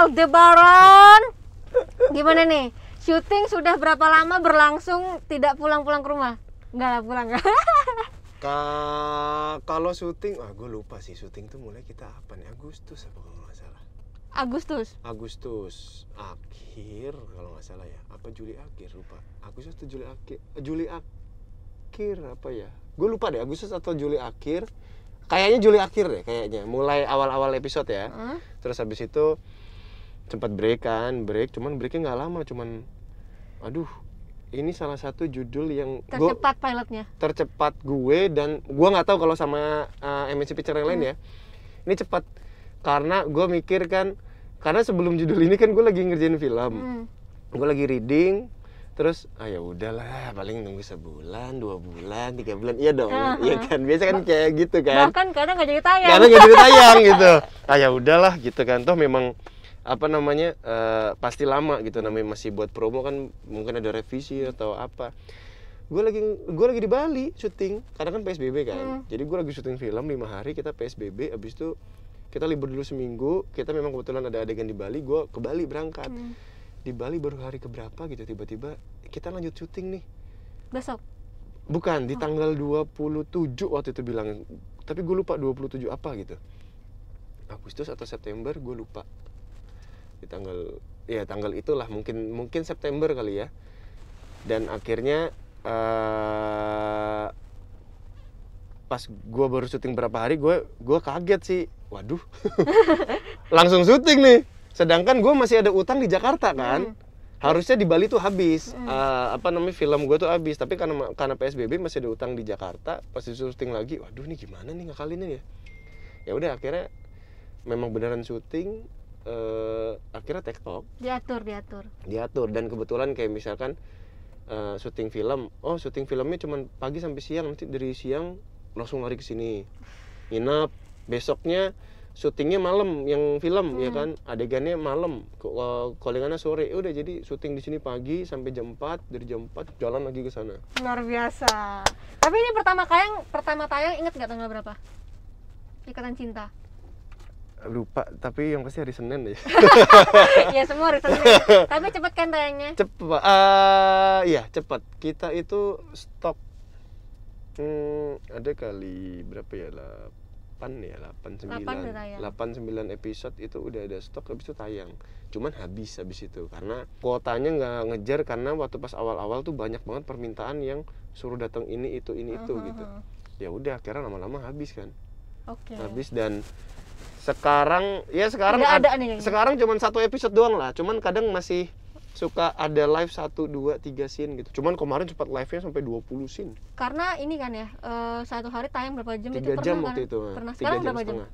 Aldebaran. Gimana nih? Syuting sudah berapa lama berlangsung tidak pulang-pulang ke rumah? Enggak lah pulang. Ka kalau syuting, ah gue lupa sih syuting tuh mulai kita apa nih Agustus apa kalau nggak salah. Agustus. Agustus akhir kalau nggak salah ya. Apa Juli akhir lupa. Agustus atau Juli akhir? Juli akhir apa ya? Gue lupa deh Agustus atau Juli akhir. Kayaknya Juli akhir deh kayaknya. Mulai awal-awal episode ya. Hah? Terus habis itu sempat break kan, break. Cuman breaknya nggak lama, cuman aduh ini salah satu judul yang gua- Tercepat pilotnya. tercepat gue dan gue nggak tahu kalau sama uh, MNC Picture yang lain ya. Ini cepat karena gue mikir kan karena sebelum judul ini kan gue lagi ngerjain film. Hmm. gue lagi reading terus ah ya udahlah paling nunggu sebulan dua bulan tiga bulan. Iya dong Ah, iya kan? Biasa kan kayak gitu kan. Bahkan kadang nggak jadi tayang. karena nggak jadi tayang gitu. Ah ya udahlah gitu kan. Toh memang apa namanya eh, pasti lama gitu namanya masih buat promo kan mungkin ada revisi atau apa gue lagi gue lagi di Bali syuting karena kan PSBB kan Hmm. jadi gue lagi syuting film lima hari kita PSBB abis itu kita libur dulu seminggu kita memang kebetulan ada adegan di Bali gue ke Bali berangkat Hmm. di Bali baru hari keberapa gitu tiba-tiba kita lanjut syuting nih Besok. Bukan, di tanggal 27 waktu itu bilang. Tapi gue lupa 27 apa gitu. Agustus atau September gue lupa. Di tanggal ya tanggal itulah mungkin mungkin September kali ya. Dan akhirnya eh pas gue baru syuting berapa hari gue gue kaget sih. Waduh. Langsung syuting nih. Sedangkan gue masih ada utang di Jakarta kan. Hmm. Harusnya di Bali tuh habis. Hmm. Eh, apa namanya film gue tuh habis. Tapi karena karena PSBB masih ada utang di Jakarta. Pas syuting lagi, waduh nih gimana nih ngakalinnya ya. Ya udah akhirnya memang beneran syuting. Eh akhirnya TikTok Diatur, diatur. diatur dan kebetulan kayak misalkan eh, syuting film, oh syuting filmnya cuma pagi sampai siang nanti dari siang langsung lari ke sini nginep besoknya syutingnya malam yang film ya kan adegannya malam ko- ko- callingannya sore Ya udah jadi syuting di sini pagi sampai jam 4 dari jam 4 jalan lagi ke sana Luar biasa. Tapi ini pertama tayang, pertama tayang inget nggak tanggal berapa? Ikatan cinta. Lupa tapi yang pasti hari Senin deh ya semua hari Senin. Tapi cepet kan tayangnya? cepat ah iya cepat kita itu stok hmm, ada kali berapa ya 8 ya 8 Delapan udah tayang. 9 8 9 episode itu udah ada stok habis itu tayang cuman habis habis itu karena kuotanya nggak ngejar karena waktu pas awal-awal tuh banyak banget permintaan yang suruh datang ini itu ini itu Mhm, gitu mhm. ya udah akhirnya lama-lama habis kan Oke. habis dan sekarang ya sekarang Nggak ad- ada nih sekarang cuman satu episode doang lah cuman kadang masih suka ada live satu dua tiga scene gitu cuman kemarin sempat live nya sampai 20 scene Karena ini kan ya, eh, satu hari tayang berapa jam tiga itu jam pernah waktu kan? itu Pernah. tiga Sekarang jam berapa jam? setengah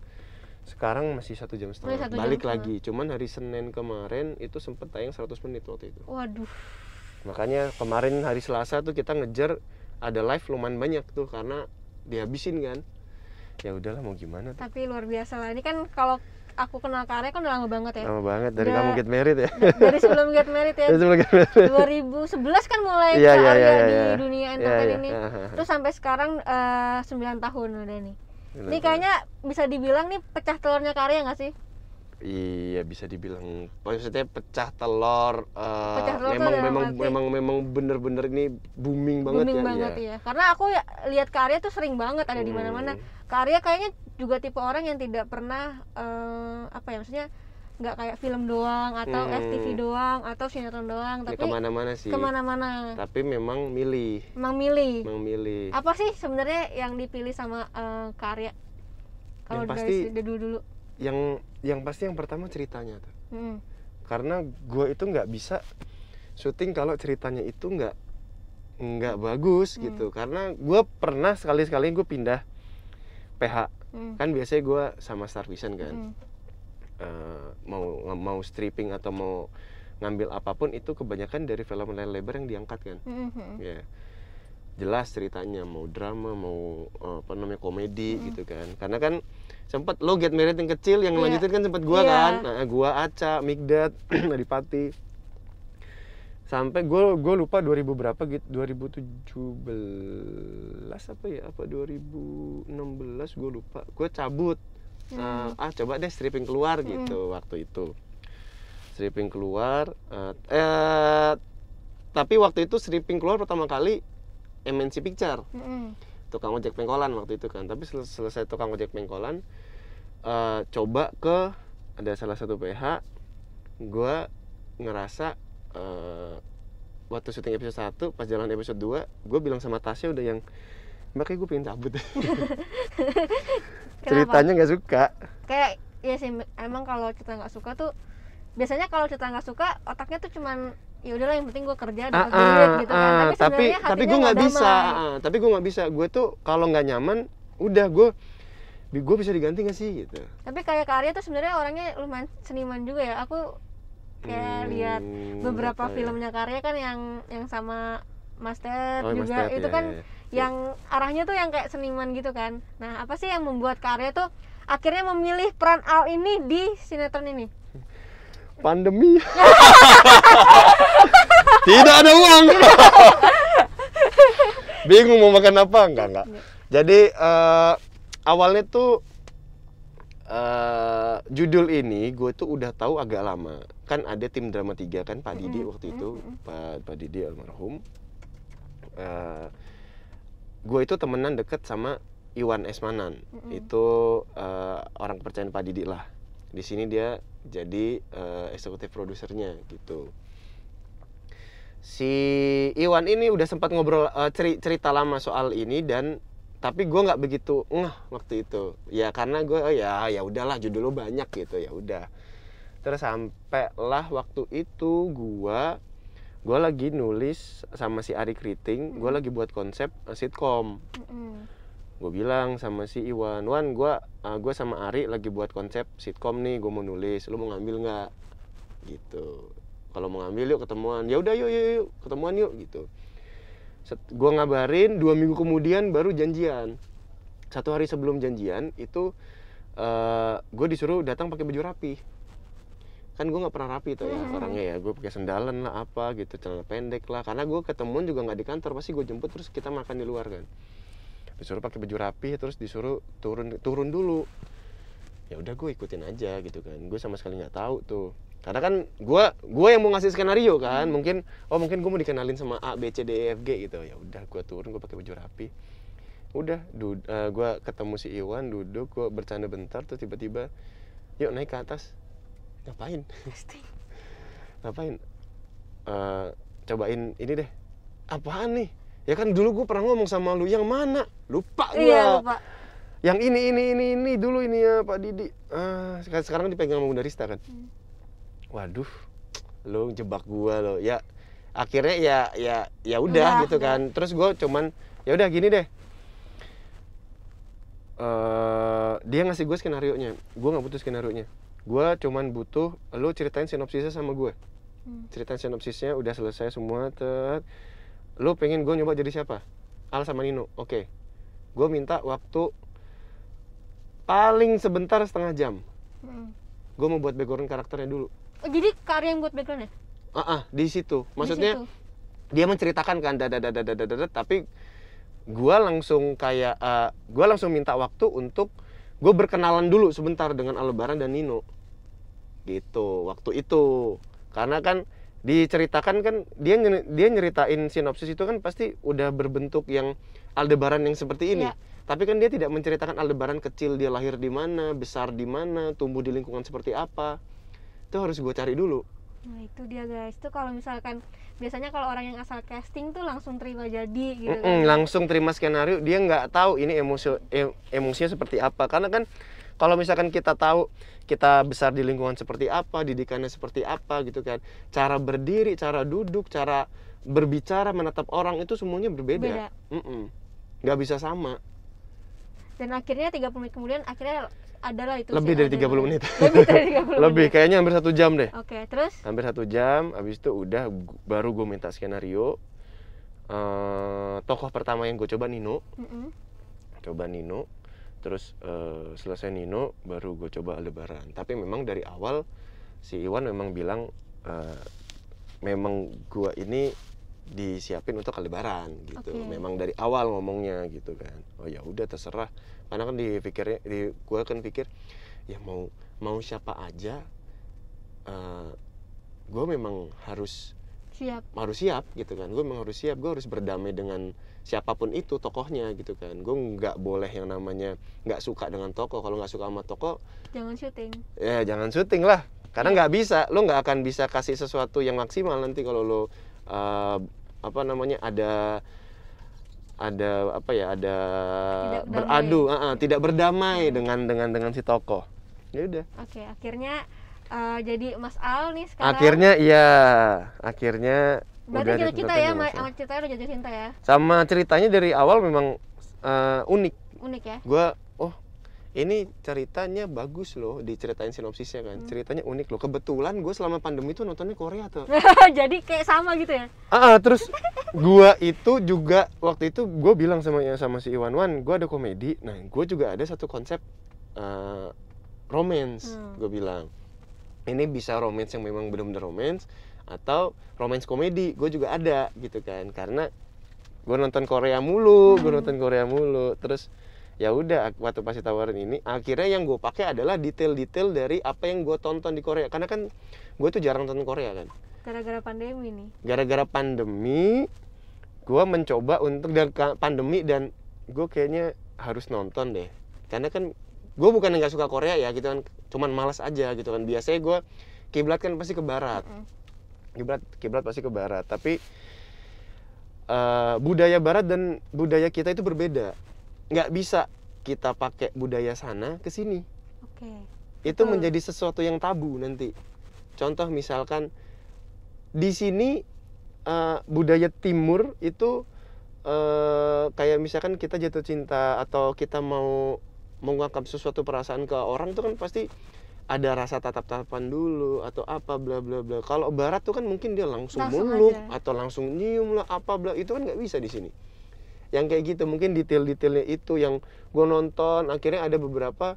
sekarang masih satu jam setengah satu jam balik setengah. lagi cuman hari senin kemarin itu sempat tayang 100 menit waktu itu Waduh. makanya kemarin hari selasa tuh kita ngejar ada live lumayan banyak tuh karena dihabisin kan ya udahlah mau gimana tuh Tapi luar biasa lah. Ini kan kalau aku kenal Karya kan udah lama banget ya. lama banget dari Udah- kamu get married ya Dari sebelum Get Married ya. Dari sebelum get married 2011 kan mulai ke iya, Arya iya, di iya. dunia Iya, entertain iya. ini. Hahaha. Terus sampai sekarang eh, 9 tahun udah nih. Ini kayaknya bisa dibilang nih pecah telurnya Karya nggak sih? Iya bisa dibilang maksudnya pecah telur eh, Pecah telur memang memang arti- memang memang bener-bener ini booming banget Booming ya banget iya. ya. Karena aku ya, lihat Karya tuh sering banget ada di mana-mana. Hmm. Karya kayaknya juga tipe orang yang tidak pernah eh, apa ya maksudnya nggak kayak film doang atau Hmm. FTV doang atau sinetron doang Ya, tapi ke mana-mana sih ke mana-mana tapi memang milih emang milih memang milih apa sih sebenarnya yang dipilih sama eh, Karya kalau Yang dari pasti- dari dulu dulu yang yang pasti yang pertama ceritanya tuh Hmm. karena gue itu nggak bisa syuting kalau ceritanya itu nggak nggak bagus Hmm. gitu karena gue pernah sekali sekali gue pindah PH Hmm. kan biasanya gue sama Star Vision kan Hmm. eh, mau mau stripping atau mau ngambil apa pun itu kebanyakan dari film layar lebar yang diangkat kan Hmm, hmm. ya jelas ceritanya mau drama mau eh, apa namanya komedi gitu kan. Karena kan sempat lo get married yang kecil yang Iya. lanjutin kan sempat gua Iya. kan. Nah, gua Aca Migdat Adipati. Sampai gue gue lupa 2000 berapa gitu 2017 apa ya apa 2016 gue lupa. Gue cabut. Hmm. Eh, ah coba deh stripping keluar gitu waktu itu. Stripping keluar eh, eh tapi waktu itu stripping keluar pertama kali MNC Picture. Mm-mm. tukang ojek pengkolan waktu itu kan. Tapi sel- selesai tukang ojek pengkolan eh, coba ke ada salah satu PH gue ngerasa eh, waktu syuting episode 1 pas jalan episode 2 gue bilang sama Tasya udah yang makanya gue pengen cabut. Ceritanya nggak suka. Kayak ya sih emang kalau kita nggak suka tuh biasanya kalau kita nggak suka otaknya tuh cuman ya udahlah yang penting gue kerja dapat Ah, duit ah, gitu kan. Ah, tapi tapi sebenarnya tapi hatinya gue nggak bisa ah, tapi gue nggak bisa. Gue tuh kalau nggak nyaman udah gue gue bisa diganti nggak sih gitu. Tapi kayak Karya tuh sebenarnya orangnya lumayan seniman juga ya. Aku kayak Hmm, lihat beberapa apa ya? filmnya Karya kan yang yang sama Mas Ted Oh, juga. Ted, itu ya, kan ya, ya. yang arahnya tuh yang kayak seniman gitu kan. Nah apa sih yang membuat Karya tuh akhirnya memilih peran Al ini di sinetron ini pandemi. Tidak ada uang. Bingung mau makan apa? Enggak enggak. Jadi eh, awalnya tuh eh, judul ini gue tuh udah tahu agak lama. Kan ada tim drama 3 kan Pak Didi Mm-mm, waktu itu. Mm-mm. Pak Pak Didi almarhum. Eh, gue itu temenan deket sama Iwan Esmanan Mm-mm. itu eh, orang kepercayaan Pak Didi lah di sini dia jadi eh, eksekutif produsernya gitu. Si Iwan ini udah sempat ngobrol eh, ceri- cerita lama soal ini dan tapi gue nggak begitu ngeh waktu itu. Ya karena gue oh ya ya udahlah judul lo banyak gitu ya udah. Terus sampailah waktu itu gue gue lagi nulis sama si Ari Kriting gue lagi buat konsep eh, sitkom. Mm-mm. Gue bilang sama si Iwan Wan gue gue sama Ari lagi buat konsep sitkom nih gue mau nulis lu mau ngambil nggak? Gitu. Kalau mau ngambil yuk ketemuan. Ya udah yuk, yuk yuk ketemuan yuk gitu. Gue ngabarin dua minggu kemudian baru janjian. Satu hari sebelum janjian itu gue disuruh datang pakai baju rapi. Kan gue nggak pernah rapi tuh ya Mhm. orangnya ya gue pakai sandalan lah apa gitu celana pendek lah. Karena gue ketemuan juga nggak di kantor pasti gue jemput terus kita makan di luar kan disuruh pakai baju rapi terus disuruh turun turun dulu. Ya udah gue ikutin aja gitu kan. Gue sama sekali nggak tahu tuh. Karena kan gue gue yang mau ngasih skenario kan. Mungkin oh mungkin gue mau dikenalin sama A B C D E F G gitu. Ya udah gue turun gue pakai baju rapi. Udah du- eh, gue ketemu si Iwan duduk gue bercanda bentar terus tiba-tiba yuk naik ke atas. Ngapain? Ngapain? Eh, cobain ini deh. Apaan nih ya kan dulu gue pernah ngomong sama lu yang mana? Lupa gue iya lupa. Yang ini ini ini ini dulu ini ya Pak Didi. Ah sekarang dipegang sama Bunda Rista kan? Hmm. waduh lo jebak gua lo. Ya akhirnya ya ya ya udah gitu kan. terus gue cuman ya udah gini deh. Eh dia ngasih gue skenario nya gue nggak butuh skenario nya gue cuman butuh lo ceritain sinopsisnya sama gue Hmm. ceritain sinopsisnya udah selesai semua tet lo pengen gue nyoba jadi siapa? Al sama Nino. Oke. Gue minta waktu paling sebentar setengah jam. Mm. gue mau buat background karakternya dulu. Oh, jadi Karya yang buat background ya ah ah, di situ. Di maksudnya situ. dia menceritakan kan dada dada dada dada tapi gue langsung kayak eh, gue langsung minta waktu untuk gue berkenalan dulu sebentar dengan Albaran dan Nino. Gitu waktu itu. Karena kan diceritakan kan dia dia nyeritain sinopsis itu kan pasti udah berbentuk yang Aldebaran yang seperti ini. Iya. tapi kan dia tidak menceritakan Aldebaran kecil dia lahir di mana besar di mana tumbuh di lingkungan seperti apa. Itu harus gue cari dulu. Nah itu dia guys, itu kalau misalkan biasanya kalau orang yang asal casting tuh langsung terima jadi gitu Mm-mm, kan. langsung terima skenario. Dia nggak tahu ini emosi em- emosinya seperti apa. Karena kan kalau misalkan kita tahu kita besar di lingkungan seperti apa didikannya seperti apa gitu kan cara berdiri cara duduk cara berbicara menatap orang itu semuanya berbeda Beda. Mm-mm. nggak bisa sama Dan akhirnya 30 menit kemudian akhirnya adalah itu lebih dari adegan. 30 menit Lebih dari 30 lebih menit. kayaknya hampir satu jam deh Oke, terus hampir satu jam habis itu udah baru gue minta skenario Eh, tokoh pertama yang gue coba Nino Mm-mm. coba Nino terus eh, selesai Nino baru gue coba Aldebaran tapi memang dari awal si Iwan memang bilang eh, memang gua ini disiapin untuk Aldebaran gitu. Oke. memang dari awal ngomongnya gitu kan. Oh ya udah terserah. Karena kan dipikirnya di gua kan pikir ya mau mau siapa aja eh, gue memang harus siap. harus siap gitu kan. Gue memang harus siap. Gue harus berdamai dengan siapa pun itu tokohnya gitu kan. Gue nggak boleh yang namanya nggak suka dengan tokoh. Kalau nggak suka sama tokoh jangan syuting. ya jangan syuting lah. Karena Iya. nggak bisa. Lo nggak akan bisa kasih sesuatu yang maksimal nanti kalau lo uh, apa namanya ada ada apa ya ada Tidak beradu ah, ah, tidak berdamai Hmm. dengan dengan dengan si tokoh. Ya udah. Oke akhirnya eh, jadi Mas Al nih sekarang. Akhirnya iya. Akhirnya berarti udah jatuh cinta ya sama sama ceritanya udah jatuh cinta ya? Sama ceritanya dari awal memang uh, unik. Unik ya? Gue oh ini ceritanya bagus loh diceritain sinopsisnya kan. Hmm. ceritanya unik loh. Kebetulan gue selama pandemi itu nontonnya Korea tuh. Jadi kayak sama gitu ya? Ah ah, terus gua itu juga waktu itu gue bilang sama sama si Iwan Wan gue ada komedi. Nah gue juga ada satu konsep uh, romance Hmm. gue bilang. Ini bisa romance yang memang benar-benar romance atau romance komedi gue juga ada gitu kan. Karena gue nonton Korea mulu gue Hmm. nonton Korea mulu. Terus ya udah ak- waktu pasti tawarin ini akhirnya yang gue pakai adalah detail-detail dari apa yang gue tonton di Korea. Karena kan gue tuh jarang nonton Korea kan. Gara-gara pandemi nih. Gara-gara pandemi gue mencoba untuk dan ka- pandemi dan gue kayaknya harus nonton deh. Karena kan gue bukan nggak suka Korea ya gitu kan. Cuman malas aja gitu kan. Biasanya gue kiblat kan pasti ke barat. Mm-mm. Kiblat kiblat pasti ke barat tapi eh, budaya barat dan budaya kita itu berbeda nggak bisa kita pakai budaya sana ke sini oke itu Betul. menjadi sesuatu yang tabu nanti. Contoh misalkan di sini eh, budaya timur itu eh, kayak misalkan kita jatuh cinta atau kita mau mengungkap sesuatu perasaan ke orang itu kan pasti ada rasa tatap-tatapan dulu atau apa bla bla bla. Kalau barat tuh kan mungkin dia langsung, Langsung meluk aja. atau langsung nyium lah apa bla itu kan nggak bisa di sini. Yang kayak gitu mungkin detail-detailnya itu yang gue nonton akhirnya ada beberapa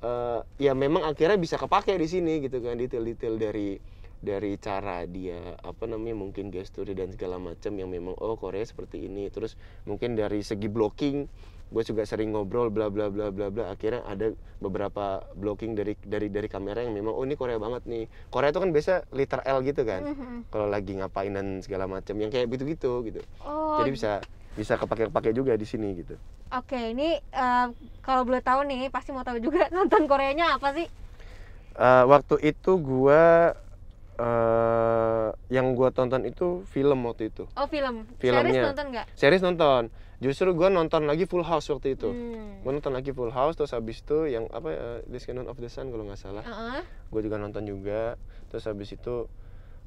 eh, ya memang akhirnya bisa kepake di sini gitu kan detail-detail dari dari cara dia apa namanya mungkin gestur dan segala macam yang memang oh Korea seperti ini terus mungkin dari segi blocking gue juga sering ngobrol bla bla bla bla bla akhirnya ada beberapa blocking dari dari dari kamera yang memang oh ini Korea banget nih Korea itu kan biasa liter L gitu kan Mhm. kalau lagi ngapain dan segala macam yang kayak gitu gitu gitu oh jadi bisa bisa kepake kepake juga di sini gitu oke ini eh, kalau boleh tahu nih pasti mau tahu juga nonton Koreanya apa sih Eh, waktu itu gua eh yang gua tonton itu film waktu itu. oh film Filmnya. series nonton nggak Series nonton. Justru gua nonton lagi Full House waktu itu. Hmm. Gua nonton lagi Full House terus habis itu yang apa ya This Canon of the Sun kalau nggak salah. Heeh. Gua juga nonton juga. Terus habis itu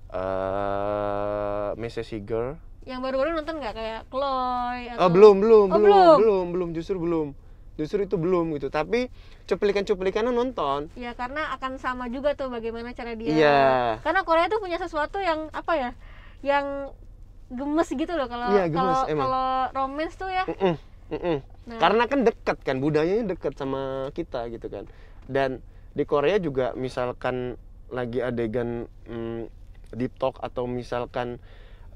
eh Mrs. Seeger. yang baru-baru nonton nggak kayak Chloe atau Oh, belum, belum, Oh, belum, belum? belum, belum, justru belum. Justru itu belum gitu. Tapi cuplikan-cuplikannya nonton. ya karena akan sama juga tuh bagaimana cara dia Iya. karena Korea tuh punya sesuatu yang apa ya yang gemes gitu loh kalau Iya, gemes, kalau emang. kalau romance tuh ya. Mm-mm, mm-mm. nah, karena kan dekat kan budayanya dekat sama kita gitu kan. Dan di Korea juga misalkan lagi adegan mm, deep talk atau misalkan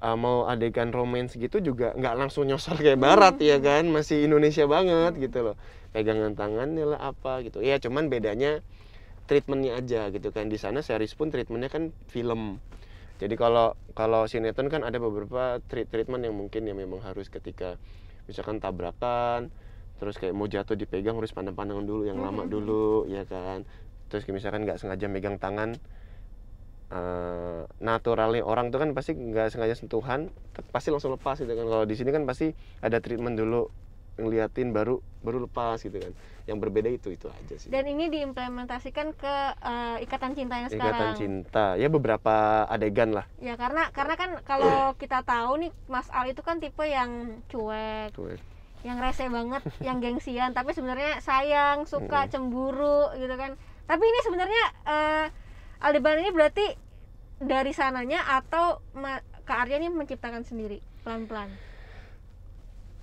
uh, mau adegan romance gitu juga nggak langsung nyosor kayak barat ya kan? Masih Indonesia banget gitu loh. Pegangan tangannya lah apa gitu. Ya cuman bedanya treatmentnya aja gitu kan. Di sana series pun treatmentnya kan film jadi kalau kalau sinetron kan ada beberapa treat treatment yang mungkin yang memang harus ketika misalkan tabrakan terus kayak mau jatuh dipegang harus pandang-pandangan dulu yang lama dulu ya kan? Terus kayak misalkan nggak sengaja megang tangan eh naturalnya orang tuh kan pasti nggak sengaja sentuhan pasti langsung lepas gitu kan. Kalau di sini kan pasti ada treatment dulu ngeliatin baru baru lepas gitu kan. Yang berbeda itu itu aja sih. Dan ini diimplementasikan ke eh, ikatan cinta yang ikatan sekarang? Cinta. Ya beberapa adegan lah. Ya karena karena kan kalau kita tahu nih Mas Al itu kan tipe yang cuek tuh yang rese banget yang gengsian tapi sebenarnya sayang suka cemburu gitu kan. Tapi ini sebenarnya eh, Aldebaran ini berarti dari sananya atau Kak Arya ini menciptakan sendiri pelan-pelan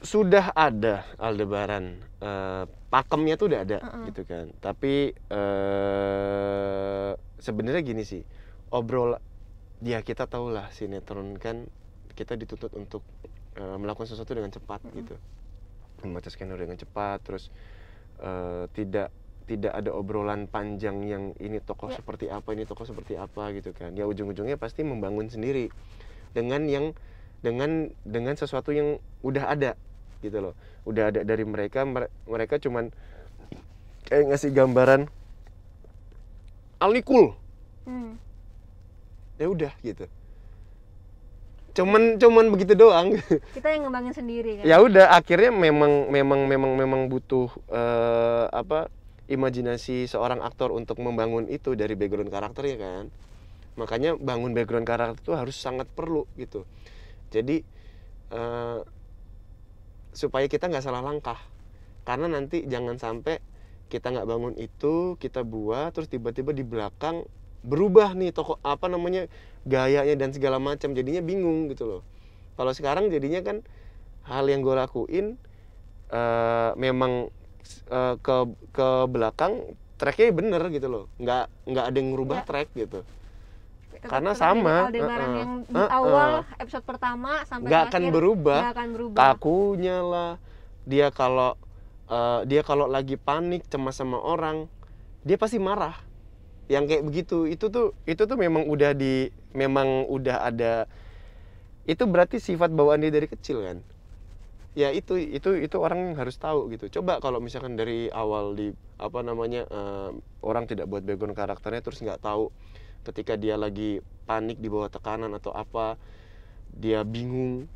sudah ada Aldebaran eh, pakemnya tuh udah ada Heeh. gitu kan tapi eh sebenarnya gini sih obrol ya kita tahu lah sinetron kan kita dituntut untuk eh, melakukan sesuatu dengan cepat Mm-mm. gitu membaca skenario dengan cepat terus eh, tidak tidak ada obrolan panjang yang ini tokoh Ya. seperti apa ini tokoh seperti apa gitu kan ya ujung-ujungnya pasti membangun sendiri dengan yang dengan dengan sesuatu yang udah ada gitu loh. Udah ada dari mereka mere- mereka cuman kayak ngasih gambaran Ali cool Hmm. ya udah gitu. Cuman cuman begitu doang. Kita yang ngembangin sendiri kan? Ya udah akhirnya memang memang memang memang butuh eh, apa imajinasi seorang aktor untuk membangun itu dari background karakternya kan. Makanya bangun background karakter itu harus sangat perlu gitu. Jadi eh, supaya kita nggak salah langkah. Karena nanti jangan sampai kita nggak bangun itu kita buat terus tiba-tiba di belakang berubah nih toko apa namanya gayanya dan segala macam. Jadinya bingung gitu loh. Kalau sekarang jadinya kan hal yang gue lakuin eh, memang eh, ke ke belakang tracknya bener gitu loh. Nggak nggak ada yang ngerubah Ya. track gitu Tetap- karena sama, Aldebaran uh-uh. yang di Uh-uh. awal episode pertama sampai nggak akhir akan berubah. nggak akan berubah. Kakunya lah. Dia kalau eh, dia kalau lagi panik cemas sama orang dia pasti marah. Yang kayak begitu itu tuh itu tuh memang udah di memang udah ada itu berarti sifat bawaan dia dari kecil kan? Ya itu itu itu orang harus tahu gitu. Coba kalau misalkan dari awal di apa namanya eh, orang tidak buat background karakternya terus nggak tahu ketika dia lagi panik di bawah tekanan atau apa dia bingung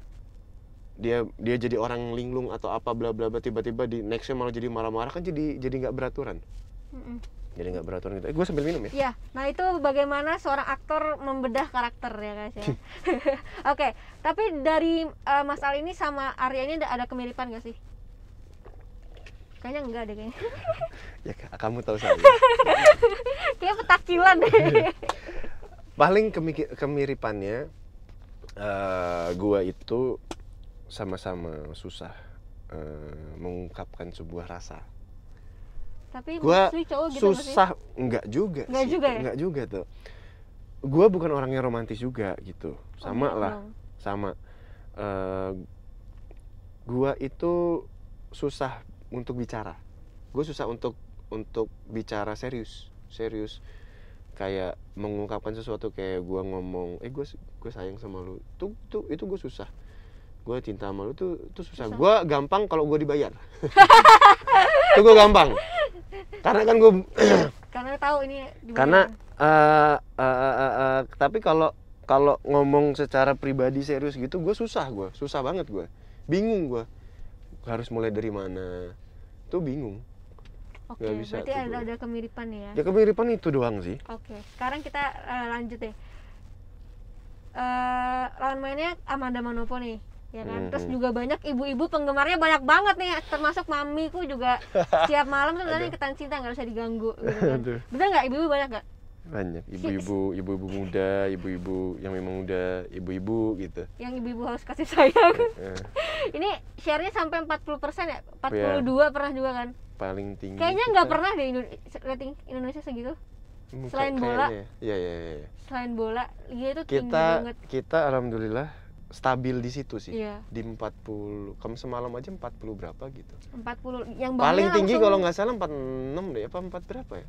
dia dia jadi orang linglung atau apa bla bla bla tiba-tiba di nextnya malah jadi marah-marah kan jadi jadi nggak beraturan Mm-mm. jadi nggak beraturan gitu eh, gue sambil minum ya Ya, nah itu bagaimana seorang aktor membedah karakter ya guys ya. Oke, tapi dari eh, Mas Al ini sama Arya ini ada, ada kemiripan gak sih? Kayaknya enggak deh kayaknya. ya kamu tahu saya Kayak petakilan deh. paling kemiki- kemiripannya eh gua itu sama-sama susah eh, mengungkapkan sebuah rasa tapi Gua cowok gitu susah enggak juga Enggak sih. juga ya? enggak juga tuh gua bukan orang yang romantis juga gitu sama Oh, lah dong. sama Eh, gua itu susah untuk bicara. Gue susah untuk untuk bicara serius. Serius. Kayak mengungkapkan sesuatu kayak gua ngomong eh gue gue sayang sama lu. Tuh tuh itu gue susah. Gue cinta sama lu tuh tuh susah. Susah. gue gampang kalau gue dibayar. Itu gue gampang. Karena kan gue Karena tahu ini dibayar. karena eh, eh, eh, eh, eh, tapi kalau kalau ngomong secara pribadi serius gitu gue susah gue. Susah banget gue. Bingung gue. Harus mulai dari mana tuh bingung Oke, bisa berarti ada ada kemiripan ya. ya kemiripan itu doang sih Oke, sekarang kita eh, lanjut deh. Eh, lawan mainnya Amanda Manopo nih, ya kan? Terus Mhm. juga banyak ibu-ibu penggemarnya banyak banget nih, termasuk mamiku juga setiap malam tuh bilangnya iketan cinta nggak usah diganggu. Gitu kan. Bener nggak ibu-ibu banyak nggak? Banyak ibu-ibu ibu-ibu muda ibu-ibu yang memang udah ibu-ibu gitu Yang ibu-ibu harus kasih sayang. Eh, Ini share-nya sampai 40% ya? Iya. 42 pernah juga kan? paling tinggi Kayaknya nggak pernah deh Indo- rating Indonesia segitu. Hmm, selain bola. ya. iya iya iya Selain bola, dia itu tinggi kita banget. kita alhamdulillah stabil di situ sih Iya, di 40 kamu semalam aja 40 berapa gitu 40. Yang paling tinggi langsung- kalau nggak salah 46 deh apa 4 berapa ya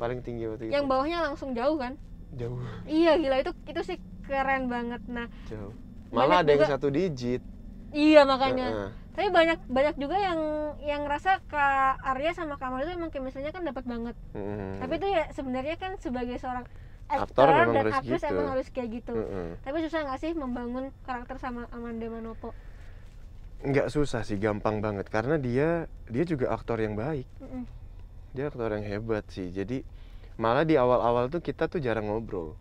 paling tinggi waktu itu yang bawahnya langsung jauh kan? jauh Iya gila itu itu sih keren banget. Nah jauh malah ada yang juga- satu digit iya makanya. Heeh. Tapi banyak banyak juga yang yang ngerasa Kak Arya sama Kamal itu emang chemistry-nya kan dapat banget. Mm. Tapi itu ya sebenarnya kan sebagai seorang Aktor dan harus aktris gitu. emang harus kayak gitu. Tapi susah nggak sih membangun karakter sama Amanda Manopo? nggak susah sih gampang banget karena dia dia juga aktor yang baik. Dia aktor yang hebat sih. Jadi malah di awal-awal tuh kita tuh jarang ngobrol.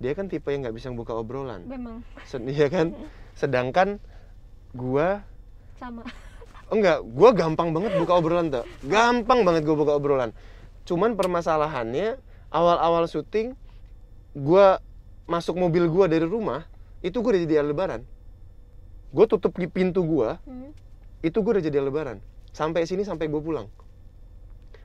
Dia kan tipe yang nggak bisa buka obrolan. Memang. Iya kan? Sedangkan gua sama. enggak gua gampang banget buka obrolan tuh. Gampang banget gua buka obrolan. Cuman permasalahannya awal-awal syuting gua masuk mobil gua dari rumah itu gua udah jadi lebaran gua tutup di pintu gua Hmm. itu gue udah jadi lebaran sampai sini sampai gue pulang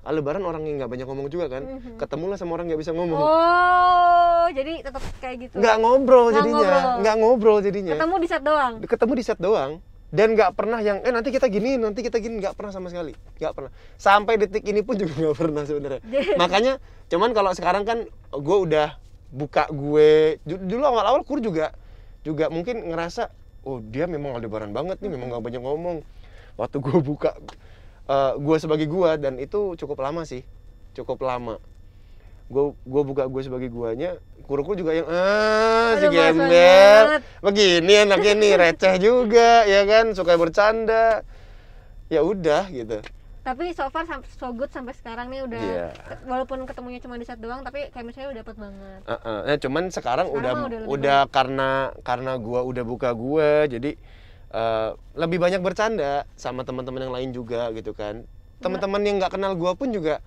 Aldebaran orang yang nggak banyak ngomong juga kan? Mhm. ketemulah sama orang nggak bisa ngomong. Oh, jadi tetap kayak gitu. nggak ngobrol Nggak jadinya. ngobrol. nggak ngobrol jadinya. Ketemu di set doang. ketemu di set doang. Dan nggak pernah yang eh nanti kita gini nanti kita gini. Nggak pernah sama sekali. Nggak pernah. Sampai detik ini pun juga nggak pernah sebenarnya. Makanya cuman kalau sekarang kan gue udah buka gue. Dulu awal-awal kur juga juga mungkin ngerasa oh dia memang aldebaran banget nih memang nggak banyak ngomong. Waktu gue buka eh, gue sebagai gue dan itu cukup lama sih. Cukup lama. Gue gue buka gue sebagai guanya kuruku juga yang ah si gembel. begini anaknya nih receh juga ya kan? Suka bercanda. Ya udah gitu. Tapi so far so good sampai sekarang nih udah ke- walaupun ketemunya cuma di set doang tapi chemistry udah dapet banget. Heeh. Nah, cuman sekarang, Sekarang udah udah, udah karena karena gua udah buka gua jadi eh, lebih banyak bercanda sama teman-teman yang lain juga gitu kan. Teman-teman yang nggak kenal gua pun juga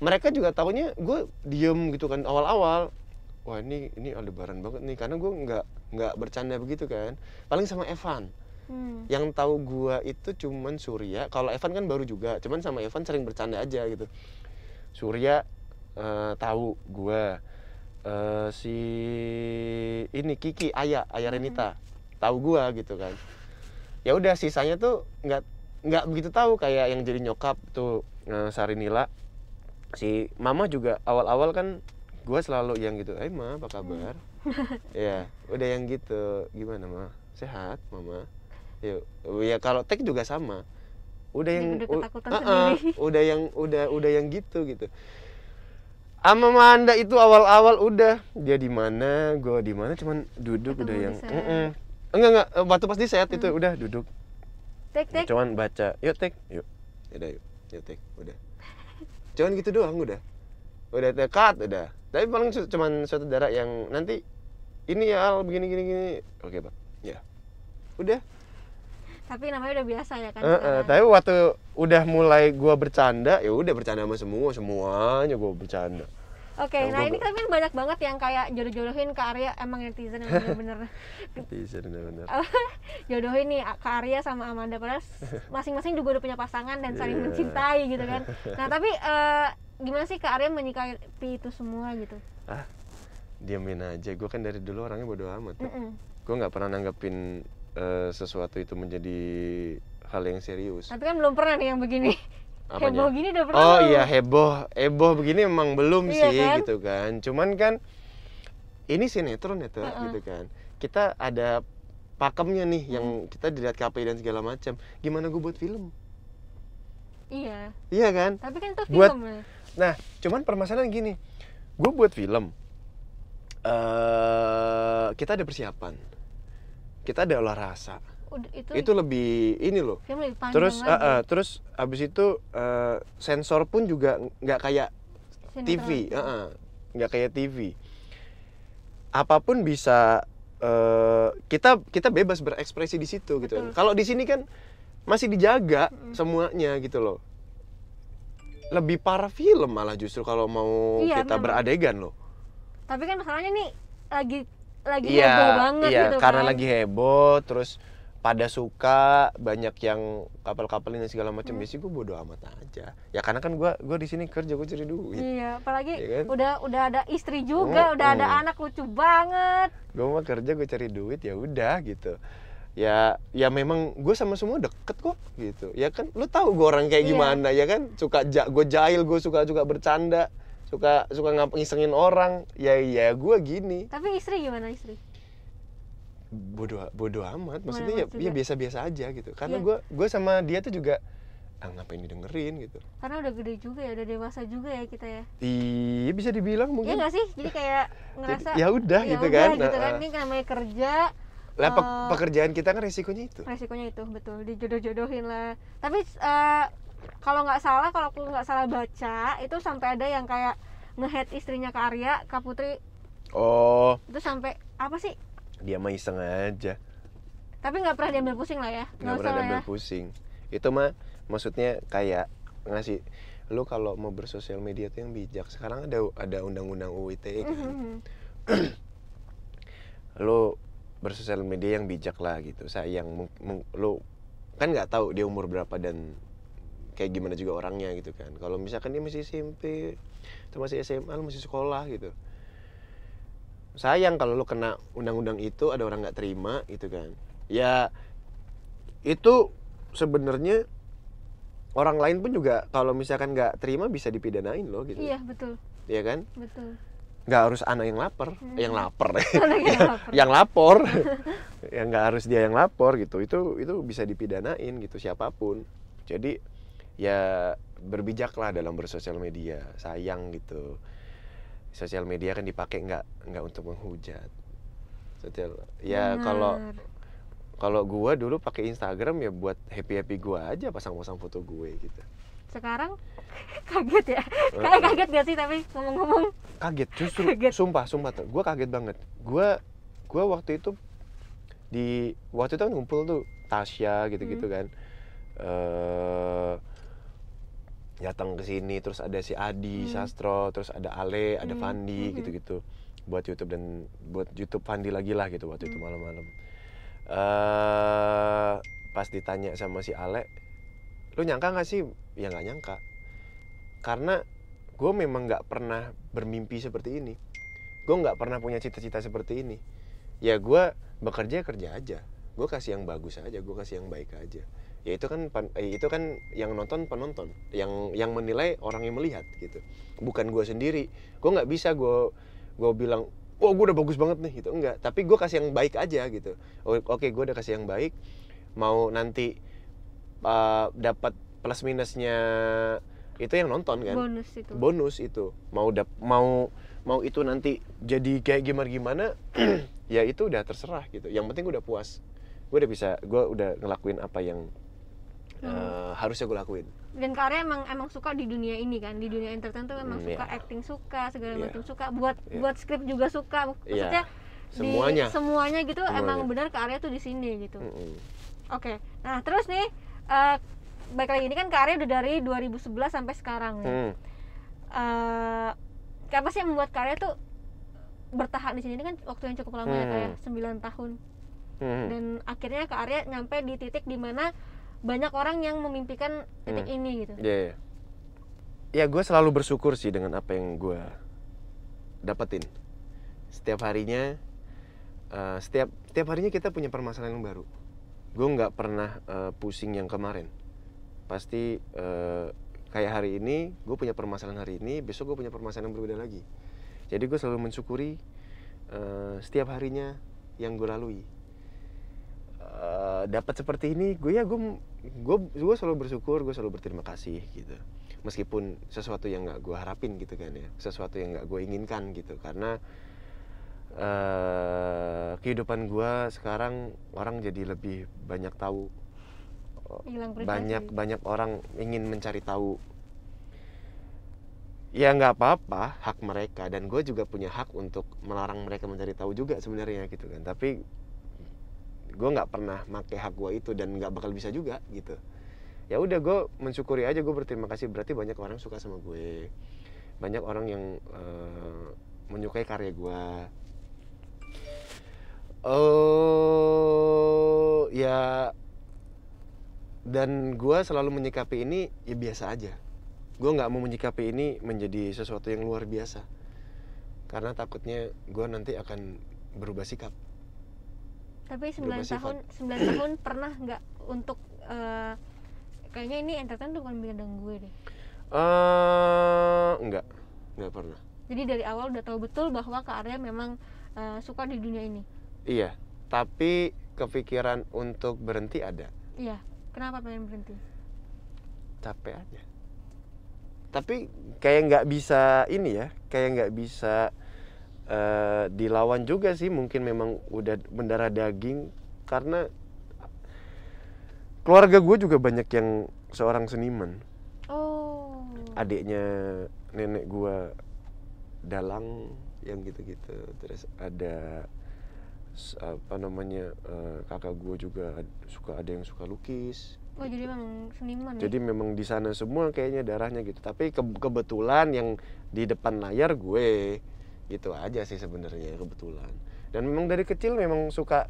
mereka juga tahunya gue diem gitu kan awal-awal. Wah ini ini aldebaran banget nih karena gua nggak nggak bercanda begitu kan. Paling sama Evan. hmm. Yang tahu gua itu cuman Surya. Kalau Evan kan baru juga, cuman sama Evan sering bercanda aja gitu. Surya eh, tahu gua eh, si ini Kiki Ayah Ayah Renita tahu gua gitu kan. Ya udah sisanya tuh nggak nggak begitu tahu kayak yang jadi nyokap tuh eh, Sarinila. Si Mama juga awal-awal kan gua selalu yang gitu, "Eh, Ma, apa kabar?" ya, udah yang gitu. Gimana, Ma? Sehat, Mama? Ya, ya kalau tek juga sama. Udah yang udah ketakutan uh-uh, sendiri. udah yang udah udah yang gitu gitu. Ama Manda itu awal-awal udah dia di mana, gua di mana, cuman duduk Ketemu udah yang set. Mm-mm. Enggak enggak. Eh, waktu pas di set itu. Udah duduk. Tek tek. Cuman baca. Yuk tek. Yuk. Udah yuk. Yuk tek. Udah. Cuman gitu doang udah. Udah tekat udah. Tapi paling cu- cuman suatu darah yang nanti ini ya Al begini gini gini. Oke pak. Ya. Udah. Tapi namanya udah biasa ya kan Eh, eh, sekarang. tapi waktu udah mulai gua bercanda ya udah bercanda sama semua semuanya gua bercanda Oke, Yang nah ini kan banyak banget yang kayak jodoh-jodohin ke Arya emang netizen yang bener-bener bisa benar-benar jodohin nih ke Arya sama Amanda padahal masing-masing juga udah punya pasangan dan saling Iya. mencintai gitu kan. Nah tapi eh, gimana sih ke Arya menyikapi itu semua gitu? ah diamin aja gua kan dari dulu orangnya bodo amat gue nggak pernah nanggepin eh, sesuatu itu menjadi hal yang serius Tapi kan belum pernah nih yang begini. Apanya? Heboh gini udah pernah. oh iya heboh heboh begini emang belum Iya sih kan? gitu kan cuman kan ini sinetron ya tuh Heeh. gitu kan kita ada pakemnya nih yang kita dilihat KPI dan segala macam gimana gue buat film Iya. iya kan Tapi kan itu Buat- film ya. nah cuman permasalahan gini gue buat film eh kita ada persiapan kita ada olah rasa itu, itu lebih ini loh film lebih panjang terus lagi. eh, eh, terus abis itu eh, sensor pun juga nggak kayak Sinetron. TV eh, eh, nggak kayak TV apa pun bisa eh, kita kita bebas berekspresi di situ gitu kalau di sini kan masih dijaga Mm-mm. semuanya gitu loh lebih parah film malah justru kalau mau Iya, kita memang. beradegan loh Tapi kan masalahnya nih lagi lagi iya heboh banget iya gitu karena kan. lagi heboh terus pada suka banyak yang kapal-kapalin dan segala macam Hmm. ya sih gue bodo amat aja ya karena kan gue gue di sini kerja gue cari duit Iya, apalagi Iya kan? udah udah ada istri juga, udah ada Mm-mm. anak lucu banget. gue mah kerja gue cari duit ya udah gitu ya ya memang gue sama semua deket kok gitu ya kan lu tahu gue orang kayak Iya. gimana ya kan suka ja, gue jahil gue suka suka bercanda suka suka ngap ngisengin orang ya ya gue gini Tapi istri gimana istri? Bodoh bodoh amat maksudnya ya, ya biasa biasa aja gitu karena Iya. gue gue sama dia tuh juga ah ngapain didengerin gitu Karena udah gede juga ya, udah dewasa juga ya kita ya. iya bisa dibilang Iya mungkin nggak sih? Jadi kayak Jadi, ngerasa ya udah ya gitu kan gitu Nah, kan. ah. Ini namanya kerja, lah pe- eh, pekerjaan kita kan resikonya itu resikonya itu betul dijodoh-jodohin lah. Tapi eh, kalau nggak salah, kalau aku nggak salah baca, itu sampai ada yang kayak ngehead istrinya ke Arya, Kak Putri oh itu sampai apa sih? Dia mah iseng aja. Tapi nggak pernah diambil pusing lah ya. nggak pernah diambil ya. pusing. Itu mah maksudnya kayak ngasih lu kalau mau bersosial media tuh yang bijak. Sekarang ada ada undang-undang UU ITE kan. Mhm. lu bersosial media yang bijak lah gitu. Sayang lu kan nggak tahu dia umur berapa dan kayak gimana juga orangnya gitu kan. Kalau misalkan dia masih SMP atau masih SMA masih sekolah gitu sayang kalau lu kena undang-undang itu ada orang nggak terima gitu kan. Ya itu sebenarnya orang lain pun juga kalau misalkan nggak terima bisa dipidanain loh gitu. Iya betul. Ya kan? Betul. Nggak harus anak yang lapar. Hmm. yang lapar. Anak yang lapar. yang lapor. Yang nggak harus dia yang lapor gitu. Itu itu bisa dipidanain gitu siapa pun. Jadi ya berbijaklah dalam bersosial media sayang gitu sosial media kan dipakai nggak nggak untuk menghujat. Sosial ya kalau kalau gua dulu pakai Instagram ya buat happy happy gua aja pasang-pasang foto gue gitu. Sekarang? Kaget ya? Kayak kaget gak sih tapi ngomong-ngomong? Kaget justru Kaget. sumpah sumpah tuh gue kaget banget. Gue gua waktu itu di waktu itu kan ngumpul tuh Tasya gitu-gitu Hmm. kan. Eh datang ke sini terus ada si Adi Hmm. Sastro terus ada Ale ada Hmm, Fandi hmm. gitu-gitu. Buat YouTube dan buat YouTube Fandi lagi lah gitu waktu itu Hmm. malam-malam. Eh pas ditanya sama si Ale lu nyangka nggak sih? Ya nggak nyangka. Karena gue memang nggak pernah bermimpi seperti ini. Gue nggak pernah punya cita-cita seperti ini. Ya gue bekerja kerja aja. Gue kasih yang bagus aja gue kasih yang baik aja ya itu kan eh, itu kan yang nonton penonton yang yang menilai orang yang melihat gitu. Bukan gue sendiri. Gue nggak bisa gue gue bilang oh gue udah bagus banget nih gitu. Enggak tapi gue kasih yang baik aja gitu. Oke gue udah kasih yang baik. Mau nanti uh, dapat plus minusnya itu yang nonton kan? Bonus itu. Bonus itu. Mau dap mau mau itu nanti jadi kayak gimana gimana ya itu udah terserah gitu. Yang penting gue udah puas. Gue udah bisa gue udah ngelakuin apa yang Hmm. eh, harusnya gue lakuin dan Karya emang emang suka di dunia ini kan di dunia entertain tuh emang Hmm, suka iya. acting suka segala Iya. macam suka buat Iya. buat skrip juga suka maksudnya di semuanya semuanya gitu emang Semuanya. benar Karya tuh di sini gitu Mm-mm. oke nah terus nih eh baik lagi ini kan Karya udah dari 2011 sampai sekarang nih Hmm. eh apa sih yang membuat Karya tuh bertahan di sini ini kan waktu yang cukup lama ya Hmm. kayak 9 tahun Hmm. dan akhirnya Kak Arya nyampe di titik di mana banyak orang yang memimpikan titik Hmm. ini gitu Iya, iya. Ya gue selalu bersyukur sih dengan apa yang gue dapetin. Setiap harinya, eh, setiap setiap harinya kita punya permasalahan yang baru. Gue nggak pernah eh, pusing yang kemarin. Pasti eh, kayak hari ini, gue punya permasalahan hari ini, besok gue punya permasalahan yang berbeda lagi. Jadi gue selalu mensyukuri eh, setiap harinya yang gue lalui. Eh, dapat seperti ini, gue ya gue gue gue selalu bersyukur, gue selalu berterima kasih gitu. Meskipun sesuatu yang nggak gue harapin gitu kan ya, sesuatu yang nggak gue inginkan gitu, karena eh kehidupan gue sekarang orang jadi lebih banyak tahu, banyak banyak orang ingin mencari tahu. Ya nggak apa-apa, hak mereka dan gue juga punya hak untuk melarang mereka mencari tahu juga sebenarnya gitu kan. Tapi gue nggak pernah make hak gue itu dan nggak bakal bisa juga gitu. Ya udah gue mensyukuri aja gue berterima kasih. Berarti banyak orang suka sama gue. Banyak orang yang eh, menyukai karya gue oh ya dan gue selalu menyikapi ini ya biasa aja. Gue nggak mau menyikapi ini menjadi sesuatu yang luar biasa. Karena takutnya gue nanti akan berubah sikap tapi 9 berubah tahun 9 tahun pernah nggak untuk eh, kayaknya ini entertain tuh bukan bidang gue deh. Eh enggak enggak pernah. Jadi dari awal udah tahu betul bahwa Kak Arya memang eh, suka di dunia ini. Iya. Tapi kepikiran untuk berhenti ada. Iya. Kenapa pengen berhenti? Capek aja. Tapi kayak nggak bisa ini ya kayak nggak bisa eh, dilawan juga sih. Mungkin memang udah mendarah daging. Karena keluarga gue juga banyak yang seorang seniman. Oh. Adiknya nenek gue dalang yang gitu-gitu. Terus ada apa namanya eh, kakak gue juga suka ada yang suka lukis. Oh jadi memang seniman ya? jadi memang di sana semua kayaknya darahnya gitu. Tapi ke- kebetulan yang di depan layar gue gitu aja sih sebenarnya kebetulan. Dan memang dari kecil memang suka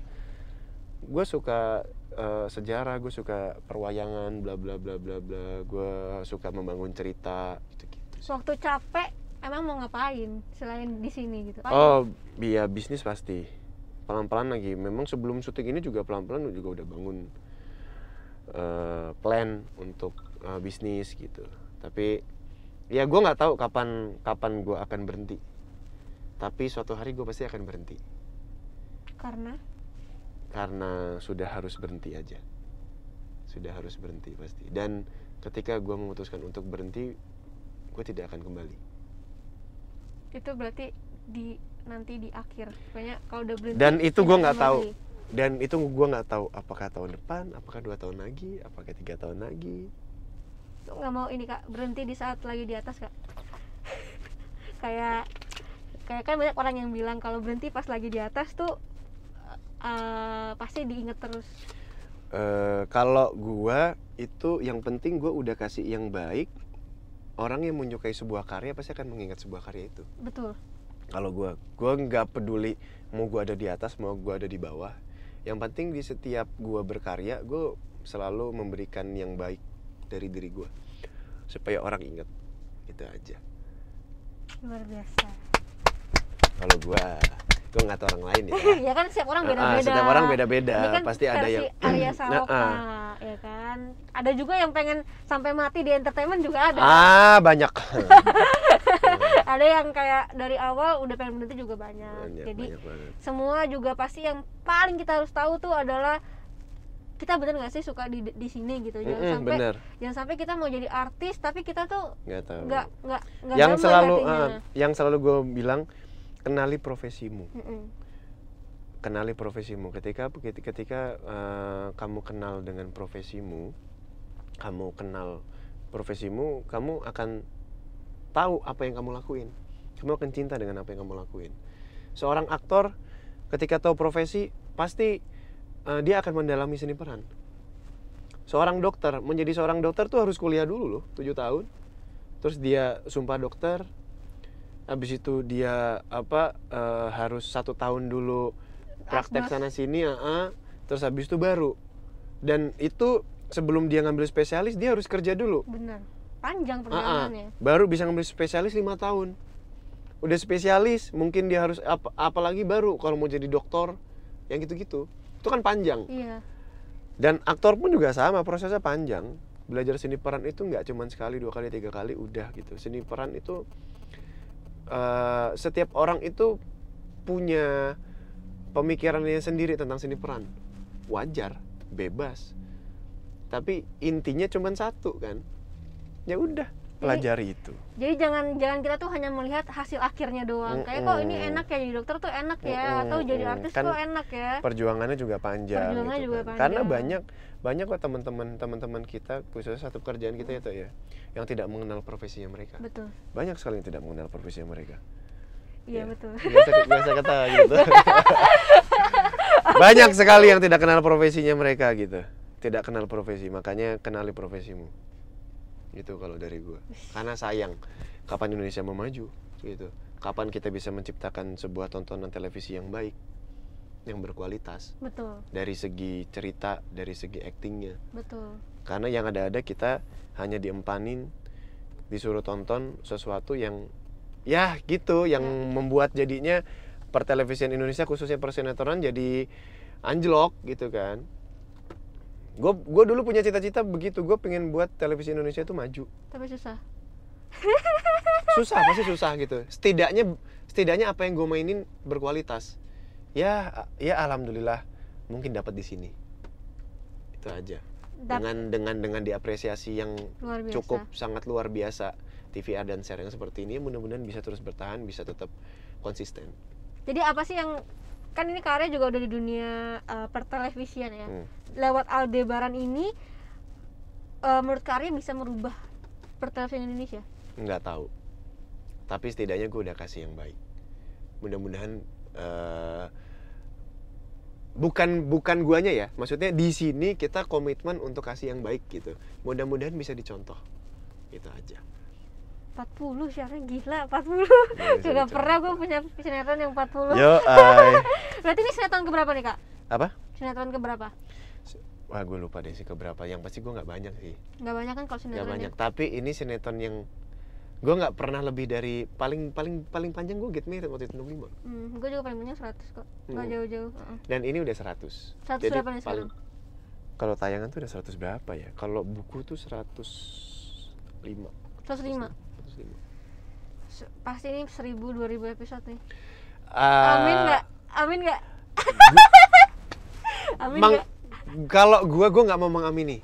gue suka eh, sejarah gue suka perwayangan bla bla bla bla bla. Gue suka membangun cerita gitu gitu waktu capek emang mau ngapain selain di sini gitu? Oh iya bisnis pasti. Pelan pelan lagi. Memang sebelum syuting ini juga pelan pelan juga udah bangun eh, plan untuk eh, bisnis gitu. Tapi ya gue nggak tahu kapan kapan gue akan berhenti tapi suatu hari gue pasti akan berhenti. Karena? Karena sudah harus berhenti aja. Sudah harus berhenti pasti. Dan ketika gue memutuskan untuk berhenti gue tidak akan kembali. Itu berarti di nanti di akhir. Pokoknya kalau udah berhenti Dan itu gua nggak tahu. dan itu gue nggak tahu apakah tahun depan apakah dua tahun lagi apakah tiga tahun lagi. Nggak mau ini kak. Berhenti di saat lagi di atas kak. Kayak kayak kan banyak orang yang bilang kalau berhenti pas lagi di atas tuh eh, pasti diinget terus. Eh, kalau gua itu yang penting gue udah kasih yang baik orang yang menyukai sebuah karya pasti akan mengingat sebuah karya itu. Betul. Kalau gua gua nggak peduli mau gua ada di atas mau gua ada di bawah. Yang penting di setiap gua berkarya gue selalu memberikan yang baik dari diri gua supaya orang ingat. Itu aja. Luar biasa kalau gua gue nggak tahu orang lain ya. Ya kan setiap orang Ah, ah, beda-beda. setiap orang beda-beda. Ini kan pasti ada yang Arya Nah, Saloka ah. ya kan? Ada juga yang pengen sampai mati di entertainment juga ada. Ah banyak. Ada yang kayak dari awal udah pengen berhenti juga banyak, banyak, jadi banyak banget. semua juga pasti yang paling kita harus tahu tuh adalah kita bener nggak sih suka di di sini gitu? Jangan Mm-mm, sampai bener. jangan sampai kita mau jadi artis tapi kita tuh nggak nggak nggak yang selalu hatinya. ah, yang selalu gue bilang kenali profesimu. Mm-mm. kenali profesimu. Ketika ketika eh, kamu kenal dengan profesimu kamu kenal profesimu kamu akan tahu apa yang kamu lakuin. Kamu akan cinta dengan apa yang kamu lakuin. Seorang aktor ketika tahu profesi pasti eh, dia akan mendalami seni peran. Seorang dokter menjadi seorang dokter tuh harus kuliah dulu loh tujuh tahun. Terus dia sumpah dokter habis itu dia apa eh, harus satu tahun dulu praktek sana sini ah, ah. terus habis itu baru. Dan itu sebelum dia ngambil spesialis dia harus kerja dulu. Bener. Panjang Ah, ah. perjalanannya. Baru bisa ngambil spesialis lima tahun. Udah spesialis mungkin dia harus apa apalagi baru kalau mau jadi dokter yang gitu-gitu. Itu kan panjang. Iya. Dan aktor pun juga sama prosesnya panjang. Belajar seni peran itu nggak cuma sekali dua kali tiga kali udah gitu. Seni peran itu eh, setiap orang itu punya pemikirannya sendiri tentang seni peran. Wajar bebas. Tapi intinya cuma satu kan. Ya udah pelajari itu. jadi jangan jangan kita tuh hanya melihat hasil akhirnya doang. Kayak kok ini enak ya jadi dokter tuh enak ya Mm-mm, atau jadi mm. artis Kan tuh enak ya. perjuangannya juga panjang Perjuangannya gitu juga kan. karena panjang. banyak banyak kok teman-teman teman-teman kita khususnya satu pekerjaan kita itu ya yang tidak mengenal profesinya mereka. Betul. Banyak sekali yang tidak mengenal profesinya mereka. Iya Iya. betul. Biasa biasa kata gitu. Banyak sekali yang tidak kenal profesinya mereka gitu. Tidak kenal profesi makanya kenali profesimu gitu kalau dari gua. Karena sayang kapan Indonesia mau maju gitu. Kapan kita bisa menciptakan sebuah tontonan televisi yang baik yang berkualitas. Betul. Dari segi cerita dari segi aktingnya. Betul. Karena yang ada-ada kita hanya diempanin disuruh tonton sesuatu yang ya gitu yang Ya. membuat jadinya pertelevisian Indonesia khususnya persinetron jadi anjlok gitu kan gue gue dulu punya cita-cita begitu. Gue pengen buat televisi Indonesia itu maju. Tapi susah. Susah pasti susah gitu? Setidaknya setidaknya apa yang gue mainin berkualitas. Ya ya alhamdulillah mungkin dapat di sini. Itu aja. Dap- dengan dengan dengan diapresiasi yang cukup sangat luar biasa. TVR dan share yang seperti ini mudah-mudahan bisa terus bertahan bisa tetap konsisten. Jadi apa sih yang kan ini karya juga udah di dunia uh, pertelevisian ya. Hmm. lewat Aldebaran ini uh, menurut karya bisa merubah pertelevisian Indonesia? Nggak tahu. Tapi setidaknya gue udah kasih yang baik. Mudah-mudahan eh, bukan bukan guanya ya. Maksudnya di sini kita komitmen untuk kasih yang baik gitu. Mudah-mudahan bisa dicontoh. Itu aja 40 syaratnya gila 40 Bisa Gak dicontoh. pernah gue punya sinetron yang 40 yo ay. Berarti ini sinetron keberapa nih kak? apa Sinetron keberapa? wah gue lupa deh sih keberapa yang pasti gue nggak banyak sih Gak banyak kan kalau nggak sinetron banyak tapi ini sinetron yang gue nggak pernah lebih dari paling paling paling panjang gue get married waktu itu 65 hmm, Gue juga paling banyak 100 kok Gak Hmm. jauh-jauh Heeh. dan ini udah 100 100 jadi berapa nih paling sekarang? kalau tayangan tuh udah 100 berapa ya kalau buku tuh 105 105 105 Se- pasti ini 1000 2000 episode nih. Ah, amin nggak? Amin nggak? amin Mang, kalau gua gua nggak mau mengamini.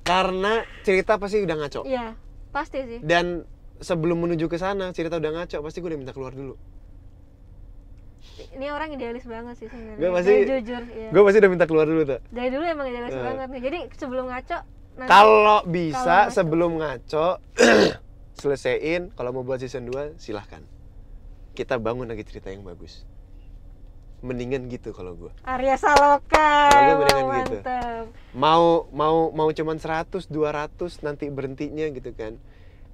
Karena cerita pasti udah ngaco. Iya pasti sih. Dan sebelum menuju ke sana cerita udah ngaco pasti gue udah minta keluar dulu. Ini orang idealis banget sih sebenarnya. Gua pasti- jujur ya. gue pasti udah minta keluar dulu tuh. Dari dulu emang idealis Eh. banget nih. Jadi sebelum ngaco kalau bisa ngaco. sebelum ngaco selesaiin kalau mau buat season 2 silahkan. Kita bangun lagi cerita yang bagus. Mendingan gitu kalau gue Arya Saloka Kalau gua mendingan gitu. mantap mau mau mau cuman 100 200 nanti berhentinya gitu kan.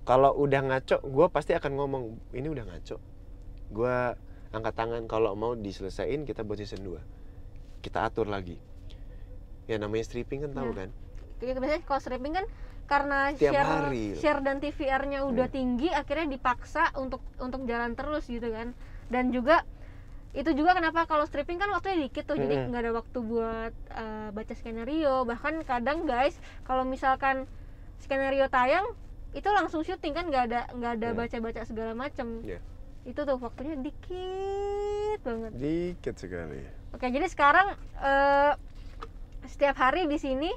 Kalau udah ngaco gue pasti akan ngomong ini udah ngaco. Gue angkat tangan kalau mau diselesain kita buat season 2 kita atur lagi. Ya namanya stripping kan tahu Ya. kan? Biasanya kalau stripping kan karena Tiap share hari. share dan TVR-nya udah Hmm. tinggi akhirnya dipaksa untuk untuk jalan terus gitu kan dan juga itu juga kenapa kalau stripping kan waktunya dikit tuh jadi Mm-mm. nggak ada waktu buat uh, baca skenario bahkan kadang guys kalau misalkan skenario tayang itu langsung syuting kan nggak ada nggak ada Iya. baca-baca segala macem Iya. itu tuh waktunya dikit banget dikit sekali Oke, jadi sekarang eh, setiap hari di sini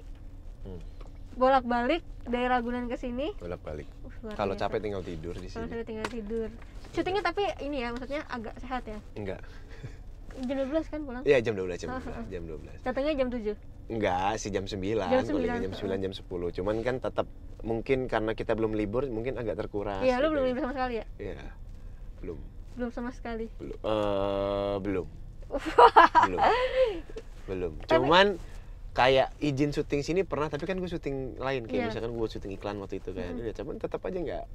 Hmm. Bolak-balik dari Ragunan ke sini. bolak balik Uh, luar kalau capek tinggal tidur di Kalau sini saya tinggal tidur. Syutingnya tapi ini ya, maksudnya agak sehat ya. enggak Jam 12 kan pulang. ya jam 12 jam Ah, ah, 12 jam 12 Datangnya jam 7. enggak sih jam 9 Jam bolehnya 9, jam 9 jam 10 cuman kan tetap mungkin karena kita belum libur mungkin agak terkuras Iya, lu gitu belum ya. libur sama sekali ya? Iya, belum Belum sama sekali. belum eh, belum belum belum Tapi- cuman kayak izin syuting sini pernah tapi kan gue syuting lain kayak Iya. misalkan gue syuting iklan waktu itu kan Mhm. ya cuman tetap aja nggak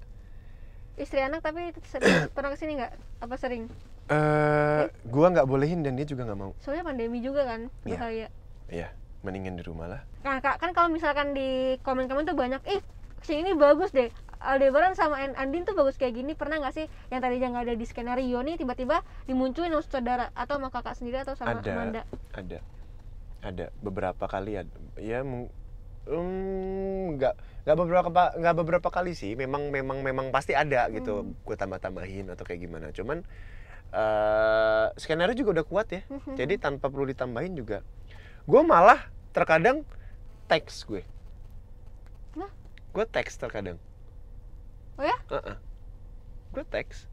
Istri anak tapi sering, pernah ke sini nggak? Apa sering? eh gue nggak bolehin dan dia juga nggak mau Soalnya pandemi juga kan, Iya. bahaya. iya mendingan di rumah lah Nah, Kak, kan kalau misalkan di komen-komen tuh banyak, ih, sini ini bagus deh. Aldebaran sama An- Andin tuh bagus kayak gini. Pernah nggak sih yang tadinya nggak ada di skenario nih tiba-tiba dimunculin sama saudara atau sama kakak sendiri atau sama ada Amanda? ada ada beberapa kali ya meng- mm, nggak nggak beberapa pa- nggak beberapa kali sih. Memang memang memang pasti ada gitu. Hmm. gue tambah tambahin atau kayak gimana. Cuman eh skenario juga udah kuat ya. Mhm. jadi tanpa perlu ditambahin juga. Gue malah terkadang teks gue. Lah? gue teks terkadang. Oh ya? gue teks.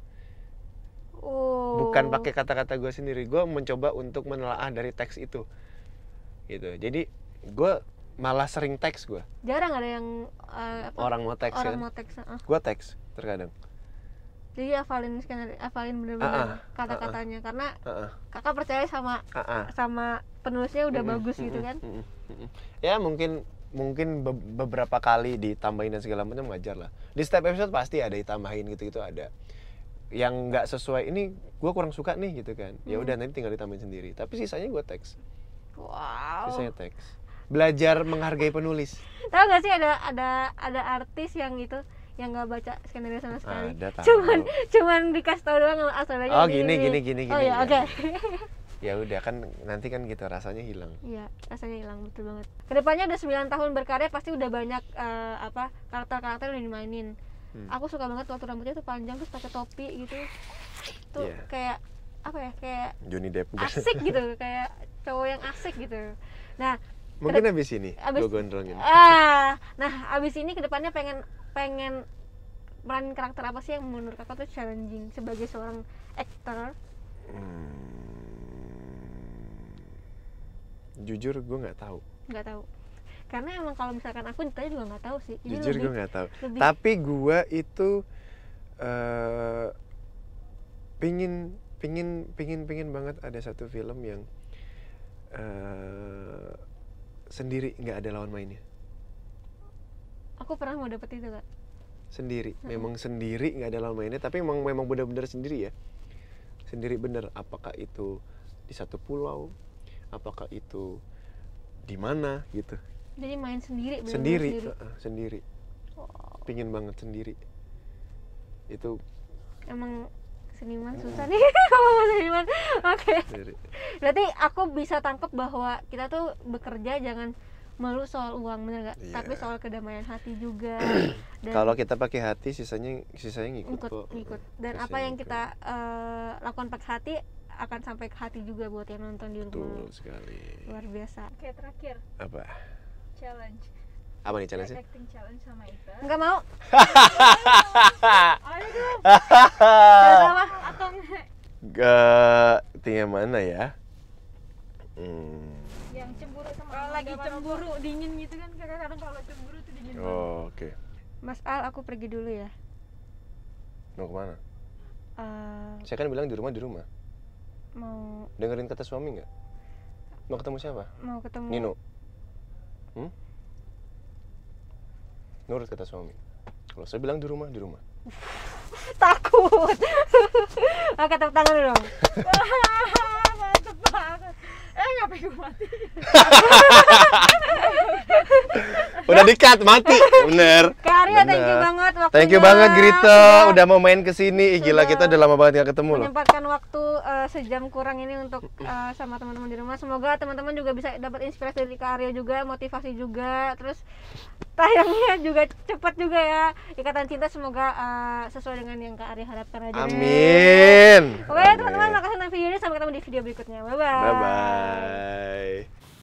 Oh. bukan pakai kata-kata gue sendiri. Gue mencoba untuk menelaah dari teks itu gitu. Jadi gue malah sering teks gue Jarang ada yang eh, apa, orang mau teks orang kan? mau teks. ah. gue teks terkadang. Jadi hafalin skenario, hafalin bener-bener ah, kata-katanya. Karena Heeh, kakak percaya sama heeh. sama penulisnya udah Mm-mm, bagus gitu kan. mm-mm, mm-mm. ya mungkin mungkin be- beberapa kali ditambahin dan segala macam wajar lah. Di setiap episode pasti ada ditambahin gitu gitu ada. Yang nggak sesuai ini gue kurang suka nih gitu kan. Ya Hmm. udah nanti tinggal ditambahin sendiri. Tapi sisanya gue teks Wow. sisanya teks belajar menghargai penulis Tahu gak sih ada ada ada artis yang itu yang nggak baca skenario sama sekali. ada tahu Cuman cuman dikasih tahu doang asalnya. Oh, gini, gini, gini, Oh gini, ya, ya. oke. ya udah kan nanti kan gitu rasanya hilang Iya, rasanya hilang betul banget. Ke depannya udah 9 tahun berkarya pasti udah banyak eh, apa karakter-karakter yang dimainin. Hmm. Aku suka banget waktu rambutnya tuh panjang terus pakai topi gitu. Tuh Iya. kayak apa ya? Kayak Johnny Depp asik gitu, kayak cowok yang asik gitu. Nah, mungkin habis ini Habis- gue gondrongin ah, nah abis ini ke depannya pengen pengen meranin karakter apa sih yang menurut kakak tuh challenging sebagai seorang aktor? Hmm. jujur gue nggak tahu Nggak tahu. Karena emang kalau misalkan aku ditanya juga nggak tahu sih. Jadi jujur gue nggak tahu lebih tapi gue itu eh pingin pingin pingin pingin banget ada satu film yang eh sendiri nggak ada lawan mainnya. Aku pernah mau dapet itu kak. sendiri. Memang sendiri nggak ada lawan mainnya tapi memang memang benar-benar sendiri ya. Sendiri bener. Apakah itu di satu pulau? Apakah itu di mana? Gitu. Jadi main sendiri. bener-bener sendiri. sendiri. uh-uh, sendiri. Wow. pingin banget sendiri. Itu Emang seniman susah nih ngomong seniman. Oke. sendiri Berarti aku bisa tangkap bahwa kita tuh bekerja jangan melulu soal uang bener nggak Iya. tapi soal kedamaian hati juga dan Kalau kita pakai hati, sisanya sisanya ngikut ngikut kok. ngikut dan Pasti apa yang ngikut. kita eh, lakukan pakai hati akan sampai ke hati juga buat yang nonton di Betul rumah sekali. luar biasa Oke terakhir Apa? challenge Apa nih challenge acting challenge sama Ita. nggak mau Ayo dong. Challenge apa Atau enggak Gak tinggal mana ya? Hmm. yang cemburu sama kalau lagi cemburu dingin gitu kan kadang-kadang kalau cemburu tuh dingin. Oh, oke. Mas Al aku pergi dulu ya Mau ke mana? Eh, Saya kan bilang di rumah di rumah. mau Dengerin kata suami nggak? Mau ketemu siapa? mau ketemu Nino. Hmm? Nurut kata suami. Kalau saya bilang di rumah di rumah. takut tepuk tangan dulu mantep banget. Eh ngapain mati? Udah dikat mati, bener. Kak Arya thank you banget waktunya Thank you banget Grito, Sudah udah mau main ke sini. Ih, Gila kita udah lama banget nggak ketemu loh. menyempatkan waktu eh, sejam kurang ini untuk eh, sama teman-teman di rumah. Semoga teman-teman juga bisa dapat inspirasi dari Kak Arya juga, motivasi juga. Terus tayangnya juga cepat juga ya. Ikatan cinta semoga eh, sesuai dengan yang Kak Arya harapkan aja. deh. Amin. Oke teman-teman makasih nonton video ini sampai ketemu di video berikutnya. Bye bye. Bye bye.